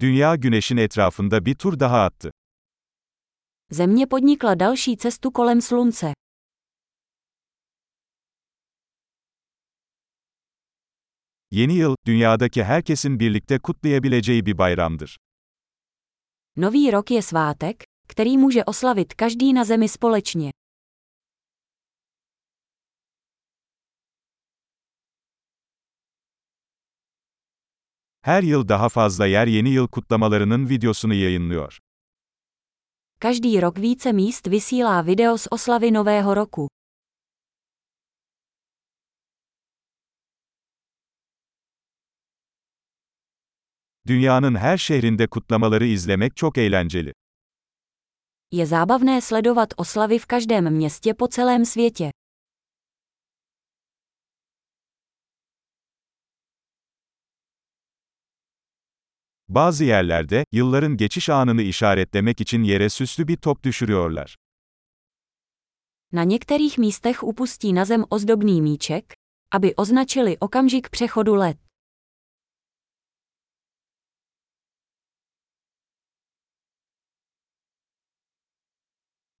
Dünya güneşin etrafında bir tur daha attı. Země podnikla další cestu kolem slunce. Yeni yıl, dünyadaki herkesin birlikte kutlayabileceği bir bayramdır. Nový rok je svátek, který může oslavit každý na zemi společně. Her yıl daha fazla yer yeni yıl kutlamalarının videosunu yayınlıyor. Každý rok více míst vysílá video z oslavy Nového roku. Dünyanın her şehrinde kutlamaları izlemek çok eğlenceli. Je zábavné sledovat oslavy v každém městě po celém světě. Bazı yerlerde, yılların geçiş anını işaretlemek için yere süslü bir top düşürüyorlar. Na některých místech upustí na zem ozdobný míček, aby označili okamžik přechodu let.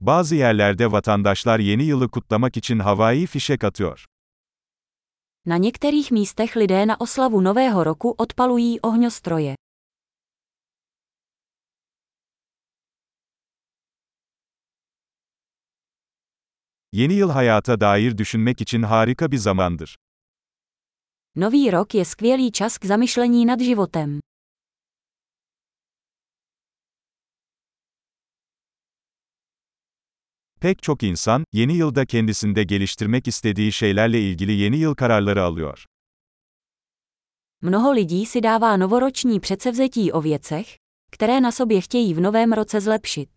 Bazı yerlerde vatandaşlar yeni yılı kutlamak için havai fişek atıyor. Na některých místech lidé na oslavu Nového roku odpalují ohňostroje. Yeni yıl hayata dair düşünmek için harika bir zamandır. Nový rok je skvělý čas k zamyšlení nad životem. Pek çok insan, yeni yılda kendisinde geliştirmek istediği şeylerle ilgili yeni yıl kararları alıyor. Mnoho lidí si dává novoroční předsevzetí o věcech, které na sobě chtějí v novém roce zlepšit.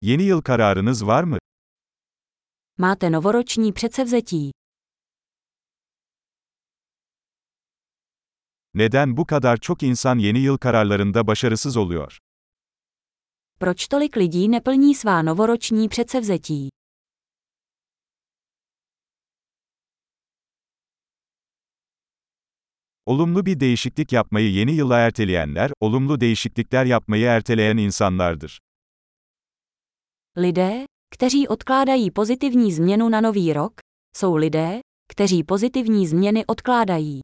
Yeni yıl kararınız var mı? Máte novoroční předsevzetí. Neden bu kadar çok insan yeni yıl kararlarında başarısız oluyor? Proč tolik lidí neplní svá novoroční předsevzetí? Olumlu bir değişiklik yapmayı yeni yıla erteleyenler, olumlu değişiklikler yapmayı erteleyen insanlardır. Lidé, kteří odkládají pozitivní změnu na nový rok, jsou lidé, kteří pozitivní změny odkládají.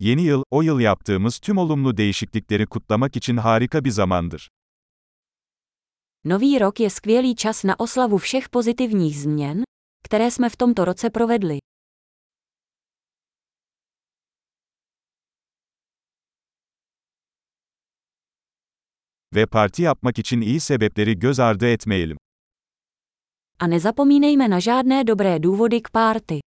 Yeni yıl, o yıl yaptığımız tüm olumlu değişiklikleri kutlamak için harika bir zamandır. Nový rok je skvělý čas na oslavu všech pozitivních změn, které jsme v tomto roce provedli. Ve parti yapmak için iyi sebepleri göz ardı etmeyelim. A nezapomínejme na žádné dobré důvody k párty.